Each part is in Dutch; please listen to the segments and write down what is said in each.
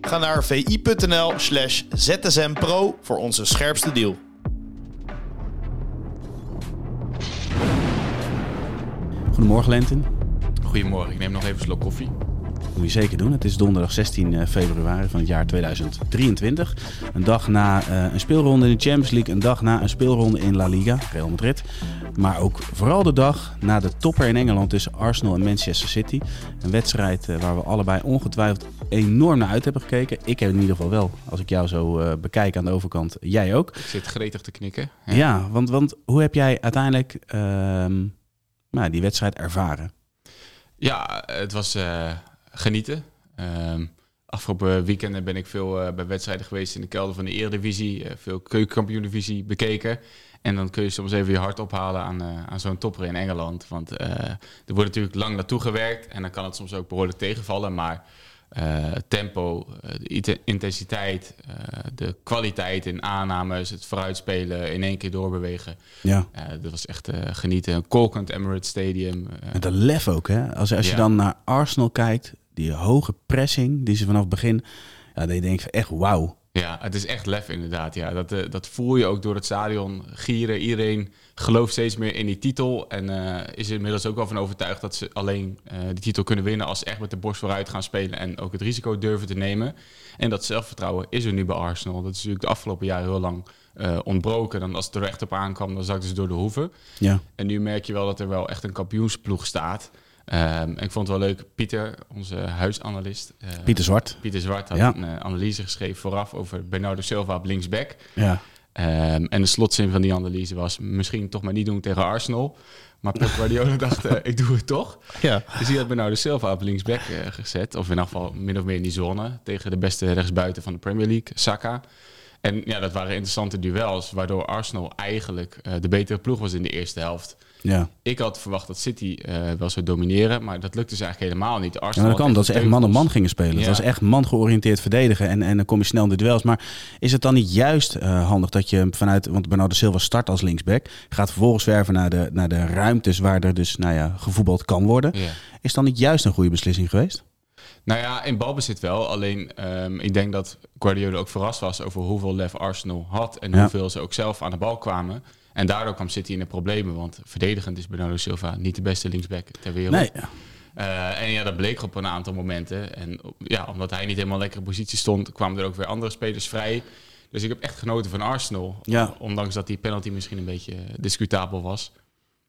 Ga naar vi.nl slash zsmpro voor onze scherpste deal. Goedemorgen Lentin. Goedemorgen, ik neem nog even een slok koffie. Moet je zeker doen. Het is donderdag 16 februari van het jaar 2023. Een dag na uh, een speelronde in de Champions League. Een dag na een speelronde in La Liga, Real Madrid. Maar ook vooral de dag na de topper in Engeland tussen Arsenal en Manchester City. Een wedstrijd uh, waar we allebei ongetwijfeld enorm naar uit hebben gekeken. Ik heb in ieder geval wel, als ik jou zo bekijk aan de overkant. Jij ook. Ik zit gretig te knikken. Ja, ja want, want hoe heb jij uiteindelijk nou, die wedstrijd ervaren? Ja, het was uh, genieten. Uh, afgelopen weekenden ben ik veel uh, bij wedstrijden geweest in de kelder van de Eredivisie. Uh, veel keukenkampioen-divisie bekeken. En dan kun je soms even je hart ophalen aan, aan zo'n topper in Engeland. Want er wordt natuurlijk lang naartoe gewerkt. En dan kan het soms ook behoorlijk tegenvallen. Maar tempo, de intensiteit, de kwaliteit in aannames, het vooruitspelen, in één keer doorbewegen. Ja. Dat was echt genieten. Een kolkend Emirates Stadium. Met een lef ook, hè? Als, als je dan naar Arsenal kijkt, die hoge pressing die ze vanaf het begin... Ja, denk je echt wauw. Ja, het is echt lef inderdaad. Ja. Dat, uh, dat voel je ook door het stadion gieren. Iedereen gelooft steeds meer in die titel. En uh, is er inmiddels ook wel van overtuigd dat ze alleen uh, die titel kunnen winnen als ze echt met de borst vooruit gaan spelen en ook het risico durven te nemen. En dat zelfvertrouwen is er nu bij Arsenal. Dat is natuurlijk de afgelopen jaren heel lang ontbroken. Dan als het er echt op aankwam, dan zakten ze door de hoeven. Ja. En nu merk je wel dat er wel echt een kampioensploeg staat. Um, en ik vond het wel leuk, Pieter, onze huisanalist. Uh, Pieter Zwart. Pieter Zwart had Ja. een uh, analyse geschreven vooraf over Bernardo Silva op linksback. Ja. Um, en de slotzin van die analyse was misschien toch maar niet doen tegen Arsenal. Maar Pep Guardiola dacht, uh, ik doe het toch. Ja. Dus die had Bernardo Silva op linksback uh, gezet. Of in ieder geval min of meer in die zone. Tegen de beste rechtsbuiten van de Premier League, Saka. En ja, dat waren interessante duels. Waardoor Arsenal eigenlijk de betere ploeg was in de eerste helft. Ja. Ik had verwacht dat City uh, wel zou domineren, maar dat lukte ze eigenlijk helemaal niet. Ja, Arsenal dat kan, dat ze echt man op man gingen spelen. Het Ja. was echt man georiënteerd verdedigen en, en dan kom je snel in de duels. Maar is het dan niet juist eh, handig dat je vanuit, want Bernardo Silva start als linksback, gaat vervolgens werven naar de, naar de ruimtes waar er dus nou ja, gevoetbald kan worden. Ja. Is dan niet juist een goede beslissing geweest? Nou ja, in balbezit wel. Alleen um, ik denk dat Guardiola ook verrast was over hoeveel lef Arsenal had en Ja. hoeveel ze ook zelf aan de bal kwamen. En daardoor kwam City in de problemen, want verdedigend is Bernardo Silva niet de beste linksback ter wereld. Nee. Uh, en ja, dat bleek op een aantal momenten. En ja, omdat hij niet helemaal lekker in positie stond, kwamen er ook weer andere spelers vrij. Dus ik heb echt genoten van Arsenal. Ja. Ondanks dat die penalty misschien een beetje discutabel was.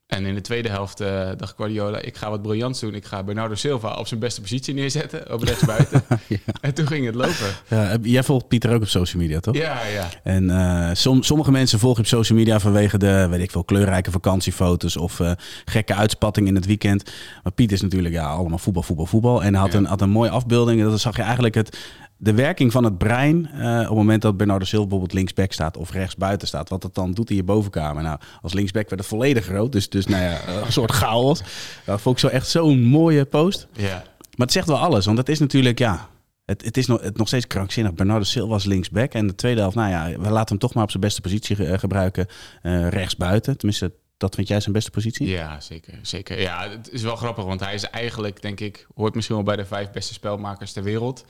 En in de tweede helft uh, dacht Guardiola, ik ga wat briljants doen. Ik ga Bernardo Silva op zijn beste positie neerzetten, op rechtsbuiten. Ja. En toen ging het lopen. Ja, jij volgt Pieter ook op social media, toch? Ja, ja. En eh, som, sommige mensen volgen je op social media vanwege de, weet ik veel, kleurrijke vakantiefoto's of eh, gekke uitspatting in het weekend. Maar Piet is natuurlijk ja, allemaal voetbal, voetbal, voetbal. En hij had, Ja. een, had een mooie afbeelding. En dan zag je eigenlijk het, de werking van het brein eh, op het moment dat Bernardo Silva bijvoorbeeld linksback staat of rechtsbuiten staat. Wat het dan doet in je bovenkamer. Nou, als linksback werd het volledig rood. Dus, dus nou ja, een soort chaos. Dat vond ik zo echt zo'n mooie post. ja. Maar het zegt wel alles, want het is natuurlijk, ja, het, het is nog, het nog steeds krankzinnig. Bernardo Silva was linksback en de tweede helft, nou ja, we laten hem toch maar op zijn beste positie ge- eh, gebruiken, eh rechtsbuiten. Tenminste, dat vind jij zijn beste positie? Ja, zeker, zeker. Ja, het is wel grappig, want hij is eigenlijk, denk ik, hoort misschien wel bij de vijf beste spelmakers ter wereld.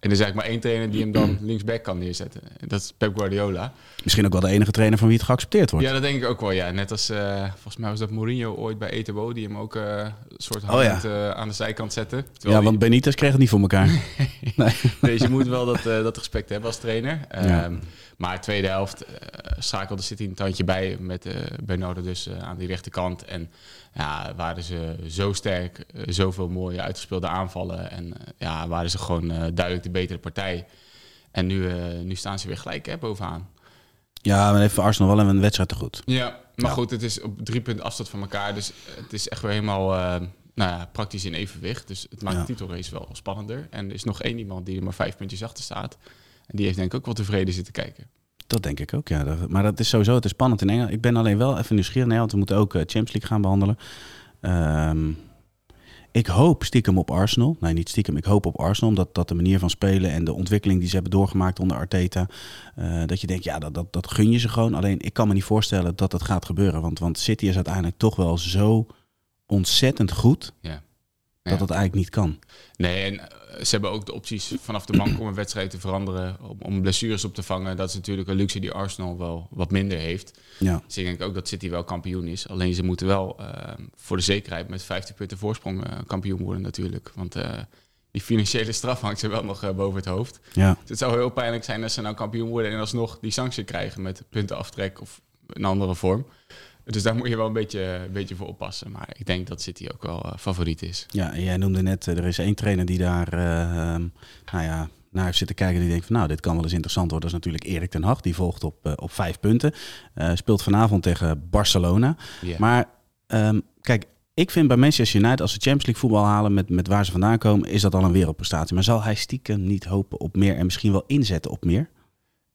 En er is eigenlijk maar één trainer die hem dan linksback kan neerzetten. En Dat is Pep Guardiola. Misschien ook wel de enige trainer van wie het geaccepteerd wordt. Ja, dat denk ik ook wel. Ja. Net als, eh, volgens mij was dat Mourinho ooit bij Eto'o, die hem ook eh, een soort Oh ja. hand eh, aan de zijkant zette. Ja, want Benitez kreeg het niet voor elkaar. nee. Dus je moet wel dat, eh, dat respect hebben als trainer. Ja. Ehm, maar tweede helft eh, schakelde City een tandje bij met eh Bernardo dus aan die rechterkant. En ja, waren ze zo sterk, zoveel mooie uitgespeelde aanvallen. En ja, waren ze gewoon duidelijk de betere partij. En nu, nu staan ze weer gelijk hè, bovenaan. Ja, maar heeft Arsenal wel een wedstrijd te goed. Ja, maar Ja. goed, het is op drie punten afstand van elkaar. Dus het is echt weer helemaal nou ja, praktisch in evenwicht. Dus het maakt Ja. de titelrace wel spannender. En er is nog één iemand die er maar vijf puntjes achter staat. En die heeft denk ik ook wel tevreden zitten kijken. Dat denk ik ook, ja. Maar dat is sowieso, het is spannend in Engeland. Ik ben alleen wel even nieuwsgierig, nee, want we moeten ook eh, Champions League gaan behandelen. Ehm, ik hoop stiekem op Arsenal. Nee, niet stiekem. Ik hoop op Arsenal, omdat dat de manier van spelen en de ontwikkeling die ze hebben doorgemaakt onder Arteta, eh, dat je denkt, ja, dat, dat, dat gun je ze gewoon. Alleen, ik kan me niet voorstellen dat dat gaat gebeuren. Want, want City is uiteindelijk toch wel zo ontzettend goed, Ja. dat Ja. dat eigenlijk niet kan. Nee, en eh, ze hebben ook de opties vanaf de bank om een wedstrijd te veranderen, om, om blessures op te vangen. Dat is natuurlijk een luxe die Arsenal wel wat minder heeft. Ja, Dus ik denk ook dat City wel kampioen is. Alleen ze moeten wel eh, voor de zekerheid met 50 punten voorsprong eh, kampioen worden natuurlijk. Want die financiële straf hangt ze wel nog boven het hoofd. ja. Dus het zou heel pijnlijk zijn als ze nou kampioen worden en alsnog die sanctie krijgen met puntenaftrek of een andere vorm. Dus daar moet je wel een beetje, een beetje voor oppassen. Maar ik denk dat City ook wel eh, favoriet is. Ja, jij noemde net, eh, er is één trainer die daar eh, ehm, nou ja, naar heeft zitten kijken. Die denkt van nou, dit kan wel eens interessant worden. Dat is natuurlijk Erik ten Hag. Die volgt op, op vijf punten. Speelt vanavond tegen Barcelona. Maar ehm, kijk, ik vind bij Manchester United, als ze Champions League voetbal halen met, met waar ze vandaan komen, is dat al een wereldprestatie. Maar zal hij stiekem niet hopen op meer en misschien wel inzetten op meer?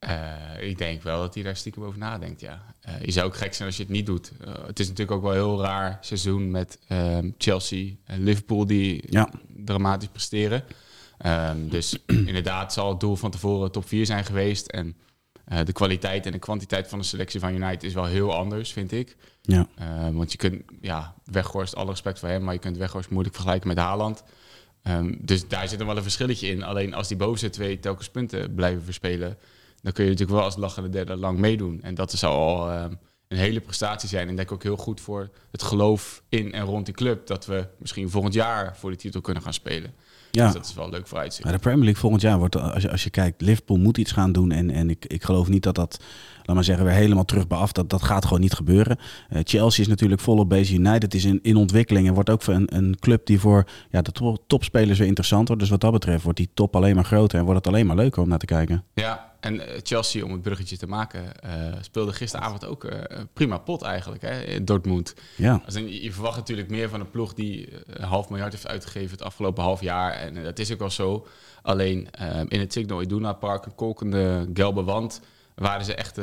Eh, ik denk wel dat hij daar stiekem over nadenkt, ja. Eh, je zou ook gek zijn als je het niet doet. Eh, het is natuurlijk ook wel een heel raar seizoen met ehm, Chelsea en Liverpool die Ja. dramatisch presteren. Ehm, dus inderdaad zal het doel van tevoren top 4 zijn geweest. En de kwaliteit en de kwantiteit van de selectie van United is wel heel anders, vind ik. Ja, Eh, want je kunt, ja, Weghorst, alle respect voor hem, maar je kunt Weghorst moeilijk vergelijken met Haaland. Ehm, dus daar zit er wel een verschilletje in. Alleen als die bovenste twee telkens punten blijven verspelen, dan kun je natuurlijk wel als lachende derde lang meedoen. En dat zou al ehm, een hele prestatie zijn. En ik denk ook heel goed voor het geloof in en rond die club, dat we misschien volgend jaar voor de titel kunnen gaan spelen. ja. Dus dat is wel leuk vooruitzicht. Maar de Premier League volgend jaar wordt, als je, als je kijkt, Liverpool moet iets gaan doen. En, en ik, ik geloof niet dat dat, laat maar zeggen, weer helemaal terug. Dat, dat gaat gewoon niet gebeuren. Eh, Chelsea is natuurlijk volop bezig. United is in, in ontwikkeling en wordt ook een, een club die voor ja, de to- topspelers weer interessant wordt. Dus wat dat betreft wordt die top alleen maar groter en wordt het alleen maar leuker om naar te kijken. Ja, en eh, Chelsea, om het bruggetje te maken, eh, speelde gisteravond ook een prima pot eigenlijk hè, in Dortmund. Ja, in, je je verwacht natuurlijk meer van een ploeg die een half miljard heeft uitgegeven het afgelopen half jaar. En dat is ook wel zo. Alleen in het Signal Iduna Park, een kolkende gelbe wand, waren ze echt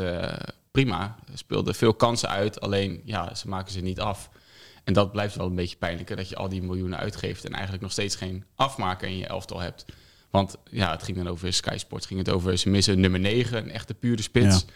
prima. Speelden veel kansen uit, alleen ja, ze maken ze niet af. En dat blijft wel een beetje pijnlijker, dat je al die miljoenen uitgeeft en eigenlijk nog steeds geen afmaker in je elftal hebt. Want ja, het ging dan over Sky Sports, ging het over ze missen nummer 9, een echte pure spits. Ja.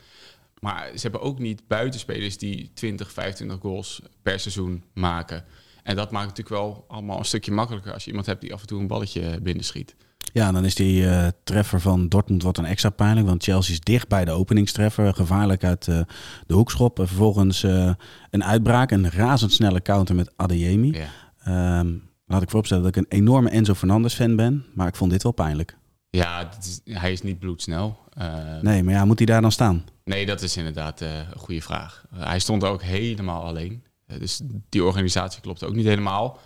Maar ze hebben ook niet buitenspelers die 20, 25 goals per seizoen maken. En dat maakt natuurlijk wel allemaal een stukje makkelijker als je iemand hebt die af en toe een balletje binnenschiet. ja en dan is die eh, treffer van Dortmund wat een extra pijnlijk. Want Chelsea is dicht bij de openingstreffer. Gevaarlijk uit eh, de hoekschop. En vervolgens eh, een uitbraak. Een razendsnelle counter met Adeyemi. Ja. Ehm, laat ik vooropstellen dat ik een enorme Enzo Fernandez fan ben. Maar ik vond dit wel pijnlijk. Ja, is- hij is niet bloedsnel. Eh, Nee, maar ja, moet hij daar dan staan? nee, dat is inderdaad eh, een goede vraag. Eh, hij stond er ook helemaal alleen. Dus die organisatie klopt ook niet helemaal.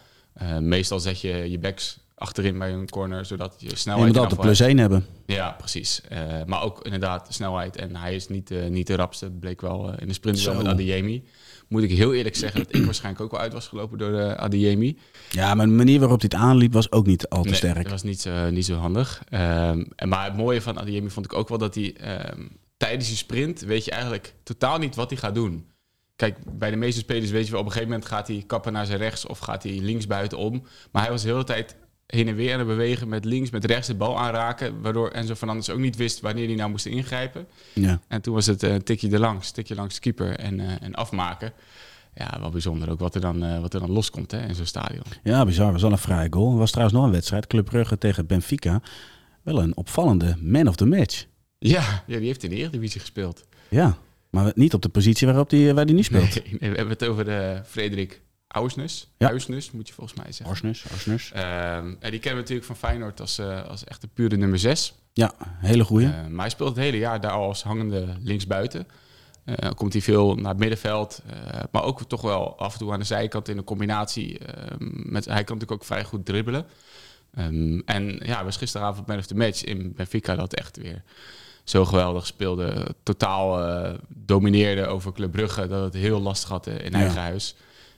Meestal zet je je backs achterin bij een corner, zodat je Je snelheid... moet in altijd plus één hebben. Ja, precies. Eh, maar ook inderdaad snelheid. En hij is niet, eh, niet de rapste. Bleek wel eh, in de sprint wel Zo. met Adeyemi. Moet ik heel eerlijk zeggen dat ik waarschijnlijk ook wel uit was gelopen door de Adeyemi. Ja, maar de manier waarop hij het aanliep was ook niet al te Nee, sterk. dat was niet zo, niet zo handig. Ehm, en maar het mooie van Adeyemi vond ik ook wel dat hij ehm, tijdens die sprint weet je eigenlijk totaal niet wat hij gaat doen. Kijk, bij de meeste spelers weet je wel, op een gegeven moment gaat hij kappen naar zijn rechts of gaat hij links buiten om. Maar hij was de hele tijd heen en weer aan het bewegen met links, met rechts de bal aanraken. Waardoor Enzo Fernandes ook niet wist wanneer hij nou moest ingrijpen. Ja. En toen was het eh, een tikje erlangs, tikje langs de keeper en, eh, en afmaken. Ja, wel bijzonder ook wat er dan, eh, wat er dan loskomt hè, in zo'n stadion. ja, bizar. was wel een vrije goal. Er was trouwens nog een wedstrijd. Club Brugge tegen Benfica. Wel een opvallende man of the match. Ja, ja die heeft in de Eredivisie gespeeld. Ja, maar niet op de positie waarop die, waar hij nu speelt. Nee, nee, we hebben het over de Frederik Auisnes. Ja. Moet je volgens mij zeggen. Arsnus. Ehm, en die kennen we natuurlijk van Feyenoord als, eh, als echte pure nummer 6. Ja, hele goeie. maar hij speelt het hele jaar daar al als hangende linksbuiten. Eh komt hij veel naar het middenveld. eh, maar ook toch wel af en toe aan de zijkant in een combinatie. ehm, met, hij kan natuurlijk ook vrij goed dribbelen. Ehm, en ja, was gisteravond man of the match in Benfica dat echt weer zo geweldig speelde. Totaal domineerde over Club Brugge. Dat het heel lastig had in Ja. eigen huis.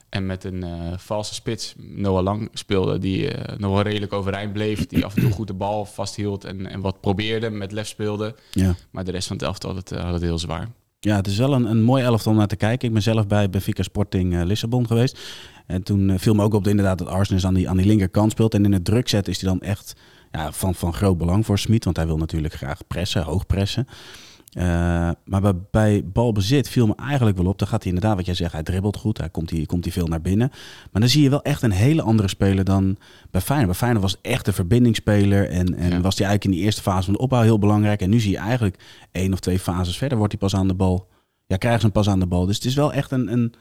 En met een uh, valse spits, Noah Lang, speelde. Die uh, nog wel redelijk overeind bleef. Die af en toe goed de bal vasthield en, en wat probeerde, met lef speelde. Ja. Maar de rest van het elftal had het, had het heel zwaar. Ja, het is wel een, een mooi elftal om naar te kijken. Ik ben zelf bij Benfica Sporting Lissabon geweest. En toen viel me ook op de, inderdaad dat Arsenal aan die, aan die linkerkant speelt. En in het druk zetten is hij dan echt ja, van, van groot belang voor Smit. Want hij wil natuurlijk graag pressen, hoog pressen. Uh, maar bij, balbezit viel me eigenlijk wel op. Dan gaat hij inderdaad, wat jij zegt, hij dribbelt goed. Hij komt, hij, komt veel naar binnen. Maar dan zie je wel echt een hele andere speler dan bij Feyenoord. Bij Feyenoord was echt een verbindingsspeler. En, en was hij eigenlijk in die eerste fase van de opbouw heel belangrijk. En nu zie je eigenlijk één of twee fases verder wordt hij pas aan de bal. Ja, krijgen ze hem pas aan de bal. Dus het is wel echt een, een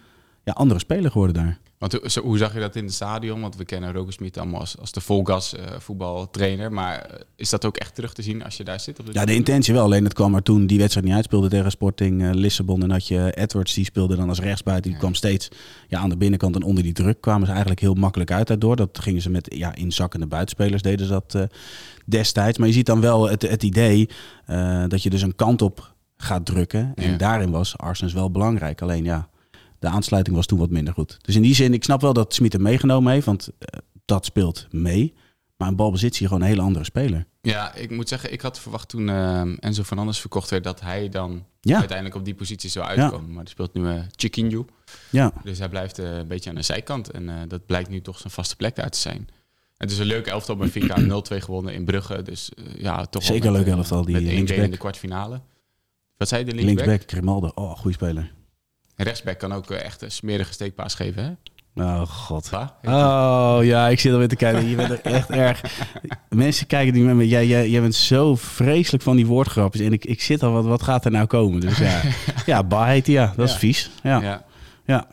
ja, andere speler geworden daar. Want hoe, hoe zag je dat in het stadion? Want we kennen Roger Smit allemaal als, als de volgas uh, voetbaltrainer. Maar eh, is dat ook echt terug te zien als je daar zit? Op ja, de intentie wel. Alleen het kwam er toen die wedstrijd niet uitspeelde tegen Sporting uh, Lissabon. En had je Edwards, die speelde dan als rechtsbuiten. Die kwam steeds ja, aan de binnenkant en onder die druk kwamen ze eigenlijk heel makkelijk uit daardoor. Dat gingen ze met ja, inzakkende buitenspelers deden ze dat destijds. Maar je ziet dan wel het, het idee dat je dus een kant op gaat drukken. En daarin was Arsenal wel belangrijk. Alleen ja de aansluiting was toen wat minder goed. Dus in die zin, ik snap wel dat Smit hem meegenomen heeft, want uh, dat speelt mee. Maar een balbezit zie je gewoon een hele andere speler. Ja, ik moet zeggen, ik had verwacht toen uh, Enzo Fernandes verkocht werd... dat hij dan ja. uiteindelijk op die positie zou uitkomen. Ja. Maar die speelt nu uh, Chiquinho. Ja. Dus hij blijft uh, een beetje aan de zijkant. En dat blijkt nu toch zijn vaste plek daar te zijn. Het is een leuke elftal bij Fika 0-2 gewonnen in Brugge. Dus ja, toch Zeker een leuke elftal. Die met linksback. in de kwartfinale. Wat zei je, de linksback? Linksback, Grimaldo. Oh, goede speler. Rechtsback kan ook echt een smerige steekpaas geven, hè? Oh god. oh ja, ik zit alweer te kijken. Je bent er echt erg. Mensen kijken die met me. Jij, jij, jij bent zo vreselijk van die woordgrapjes. En ik, ik zit al, wat, wat gaat er nou komen? Dus ja, ja Ba heet ja. Dat is vies. Ja. ja. ja.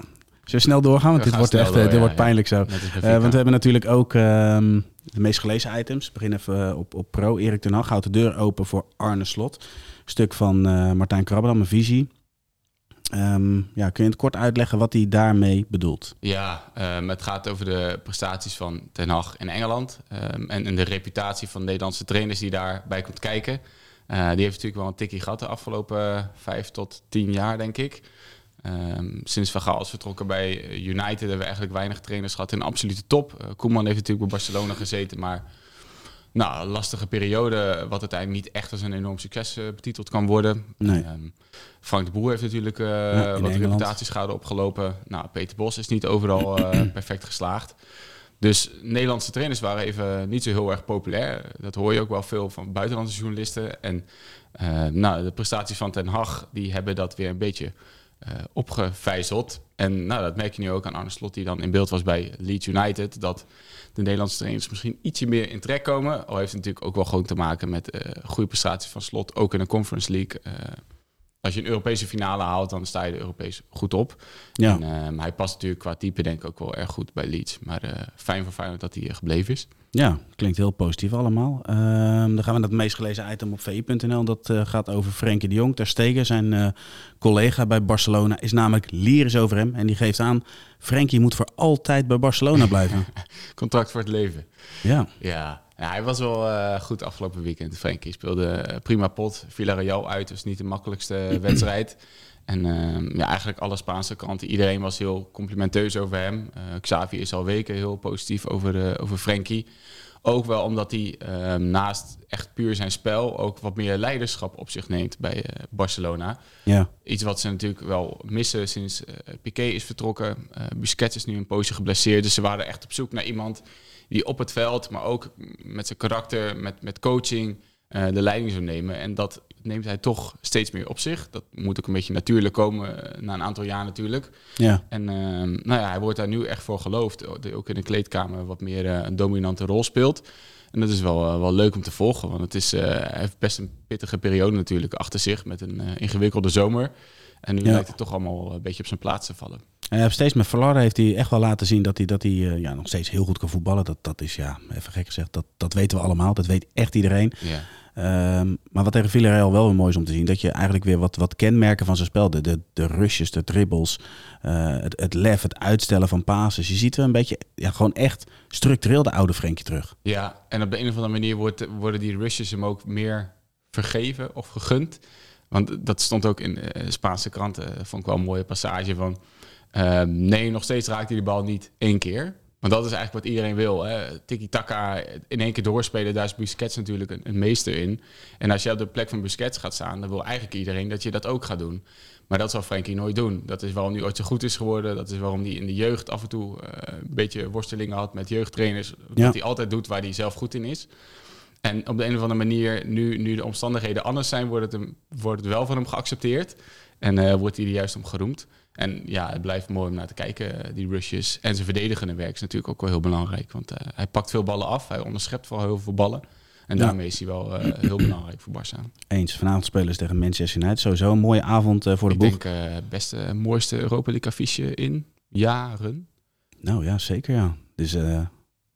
Zullen snel doorgaan? Want dit wordt echt door, dit wordt pijnlijk zo. Uh, want we hebben natuurlijk ook um, de meest gelezen items. We beginnen even op, op pro. Erik ten Hag houdt de deur open voor Arne Slot. Stuk van uh, Martijn Krabberdam, een visie. Um, ja, kun je het kort uitleggen wat hij daarmee bedoelt? Ja, um, het gaat over de prestaties van Ten Hag in Engeland. Um, en, de reputatie van Nederlandse trainers die daarbij komt kijken. Uh, die heeft natuurlijk wel een tikkie gehad de afgelopen vijf tot tien jaar, denk ik. sinds Van Gaal is vertrokken bij United hebben we eigenlijk weinig trainers gehad in absolute top. Koeman heeft natuurlijk bij Barcelona gezeten, maar nou, lastige periode, wat uiteindelijk niet echt als een enorm succes uh, betiteld kan worden. Nee. Um, Frank de Boer heeft natuurlijk uh, ja, wat reputatieschade opgelopen. Nou, Peter Bos is niet overal uh, perfect geslaagd. Dus Nederlandse trainers waren even niet zo heel erg populair. Dat hoor je ook wel veel van buitenlandse journalisten. En nou, de prestaties van Ten Hag, die hebben dat weer een beetje opgevijzeld. En nou, dat merk je nu ook aan Arne Slot, die dan in beeld was bij Leeds United. Dat de Nederlandse trainers misschien ietsje meer in trek komen. Al heeft het natuurlijk ook wel gewoon te maken met uh, goede prestatie van Slot, ook in de Conference League. Uh, als je een Europese finale haalt, dan sta je er Europees goed op. Ja. En, uh, hij past natuurlijk qua type denk ik ook wel erg goed bij Leeds. Maar fijn voor Feyenoord dat hij gebleven is. Ja, klinkt heel positief allemaal. Uh, dan gaan we naar het meest gelezen item op vi.nl. Dat uh, gaat over Frenkie de Jong. Ter Stegen, zijn uh, collega bij Barcelona, is namelijk lyrisch over hem. En die geeft aan, Frenkie moet voor altijd bij Barcelona blijven. Contract voor het leven. Ja. Ja, ja hij was wel goed afgelopen weekend. Frenkie speelde prima pot. Villarreal uit, dus niet de makkelijkste wedstrijd. En uh, ja, eigenlijk alle Spaanse kranten, iedereen was heel complimenteus over hem. Uh, Xavi is al weken heel positief over, uh, over Frenkie. Ook wel omdat hij ehm, naast echt puur zijn spel ook wat meer leiderschap op zich neemt bij eh, Barcelona. Ja. Iets wat ze natuurlijk wel missen sinds Piqué is vertrokken. Busquets is nu een poosje geblesseerd, dus ze waren echt op zoek naar iemand die op het veld, maar ook met zijn karakter, met, met coaching, de leiding zou nemen. En dat neemt hij toch steeds meer op zich. Dat moet ook een beetje natuurlijk komen eh, na een aantal jaar natuurlijk. Ja. En ehm, nou ja, hij wordt daar nu echt voor geloofd. Ook in de kleedkamer wat meer uh, een dominante rol speelt. En dat is wel, wel leuk om te volgen. Want het is, hij heeft best een pittige periode natuurlijk achter zich. Met een ingewikkelde zomer. En nu lijkt het toch allemaal een beetje op zijn plaats te vallen. Hij heeft steeds met Verlarden heeft hij echt wel laten zien dat hij, dat hij ja, nog steeds heel goed kan voetballen. Dat, dat is ja, even gek gezegd, dat, dat weten we allemaal. Dat weet echt iedereen. Ja. Um, maar wat tegen Villarreal wel weer mooi is om te zien, dat je eigenlijk weer wat, wat kenmerken van zijn spel, de, de, de rushes, de dribbles, uh, het, het lef, het uitstellen van passes. Je ziet wel een beetje, ja, gewoon echt structureel de oude Frenkie terug. Ja, en op de een of andere manier wordt, worden die rushes hem ook meer vergeven of gegund. Want dat stond ook in uh, Spaanse kranten. Vond ik wel een mooie passage van... Uh, nee, nog steeds raakt hij de bal niet één keer. Want dat is eigenlijk wat iedereen wil. Tiki-taka, in één keer doorspelen, daar is Busquets natuurlijk een, een, meester in. En als je op de plek van Busquets gaat staan, dan wil eigenlijk iedereen dat je dat ook gaat doen. Maar dat zal Frankie nooit doen. Dat is waarom hij ooit zo goed is geworden. Dat is waarom hij in de jeugd af en toe uh, een beetje worstelingen had met jeugdtrainers. Ja. Dat hij altijd doet waar hij zelf goed in is. En op de een of andere manier, nu, nu de omstandigheden anders zijn, wordt het, hem, wordt het wel van hem geaccepteerd. En uh, wordt hij er juist om geroemd. En ja, het blijft mooi om naar te kijken, die rushes. En zijn verdedigende werk is natuurlijk ook wel heel belangrijk. Want uh, hij pakt veel ballen af, hij onderschept vooral heel veel ballen. En Ja. daarmee is hij wel uh, heel belangrijk voor Barça. Eens. Vanavond spelen ze tegen Manchester United. Sowieso een mooie avond voor de Ik boeg. denk uh, beste, mooiste Europa League affiche in jaren. Nou ja, zeker ja. Dus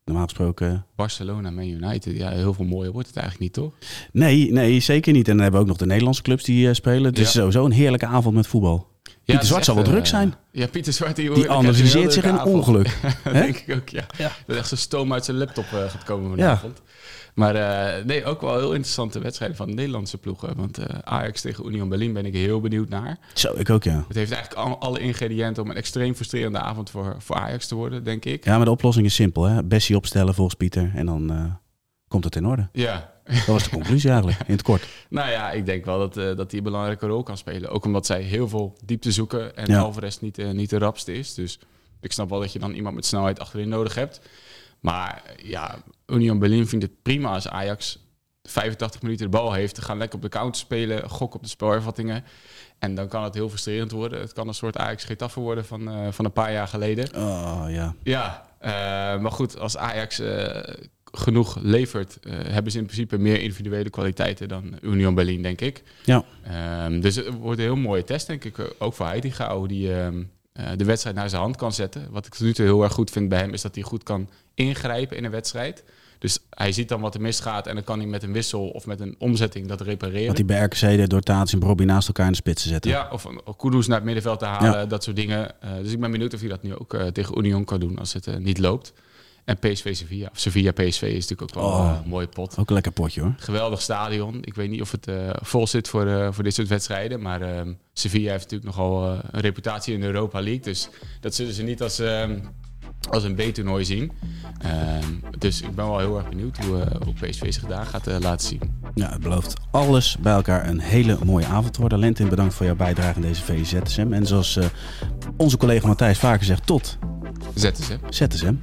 normaal gesproken... Barcelona, Man United. Ja, heel veel mooier wordt het eigenlijk niet, toch? Nee, nee, zeker niet. En dan hebben we ook nog de Nederlandse clubs die uh, spelen. Dus Ja. sowieso een heerlijke avond met voetbal. Ja, Pieter het is Zwart zal wel druk eh, zijn. Ja, Pieter Zwart die, Die analyseert zich in ongeluk. denk ik ook, ja. Ja. Dat echt zo'n stoom uit zijn laptop uh, gaat komen Ja. Maar uh, nee, ook wel heel interessante wedstrijden van de Nederlandse ploegen. Want uh, Ajax tegen Union Berlin ben ik heel benieuwd naar. Zo, ik ook ja. Het heeft eigenlijk al, alle ingrediënten om een extreem frustrerende avond voor, voor Ajax te worden, denk ik. Ja, maar de oplossing is simpel. Hè? Bessie opstellen volgens Pieter. En dan uh, komt het in orde. Ja. Dat was de conclusie eigenlijk, in het kort. Nou ja, ik denk wel dat, dat hij een belangrijke rol kan spelen. Ook omdat zij heel veel diepte zoeken en Ja. Alvarez niet, niet de rapste is. Dus ik snap wel dat je dan iemand met snelheid achterin nodig hebt. Maar ja, Union Berlin vindt het prima als Ajax 85 minuten de bal heeft. Te gaan lekker op de counter spelen, gok op de spelervattingen. En dan kan het heel frustrerend worden. Het kan een soort Ajax Getafe worden van, uh, van een paar jaar geleden. Oh ja. Ja, uh, maar goed, als Ajax uh, genoeg levert, hebben ze in principe meer individuele kwaliteiten dan Union Berlin, denk ik. Ja. Um, dus het wordt een heel mooie test, denk ik. Ook voor Heitinga, die um, de wedstrijd naar zijn hand kan zetten. Wat ik tot nu toe heel erg goed vind bij hem, is dat hij goed kan ingrijpen in een wedstrijd. Dus hij ziet dan wat er misgaat en dan kan hij met een wissel of met een omzetting dat repareren. Wat hij bij RKC deed door Taats en Bobby naast elkaar in de spits te zetten. Ja, of, of Kudus naar het middenveld te halen, Ja. dat soort dingen. Uh, dus ik ben benieuwd of hij dat nu ook uh, tegen Union kan doen als het uh, niet loopt. En PSV Sevilla. Of Sevilla PSV is natuurlijk ook wel Oh. een mooie pot. Ook een lekker potje hoor. Geweldig stadion. Ik weet niet of het uh, vol zit voor, uh, voor dit soort wedstrijden. Maar uh, Sevilla heeft natuurlijk nogal een reputatie in de Europa League. Dus dat zullen ze niet als, uh, als een B-toernooi zien. Uh, dus ik ben wel heel erg benieuwd hoe, hoe PSV zich daar gaat laten zien. Ja, het belooft alles bij elkaar een hele mooie avond te worden. Lentin, bedankt voor jouw bijdrage in deze VZSM. En zoals onze collega Matthijs vaker zegt, tot ZSM. ZSM.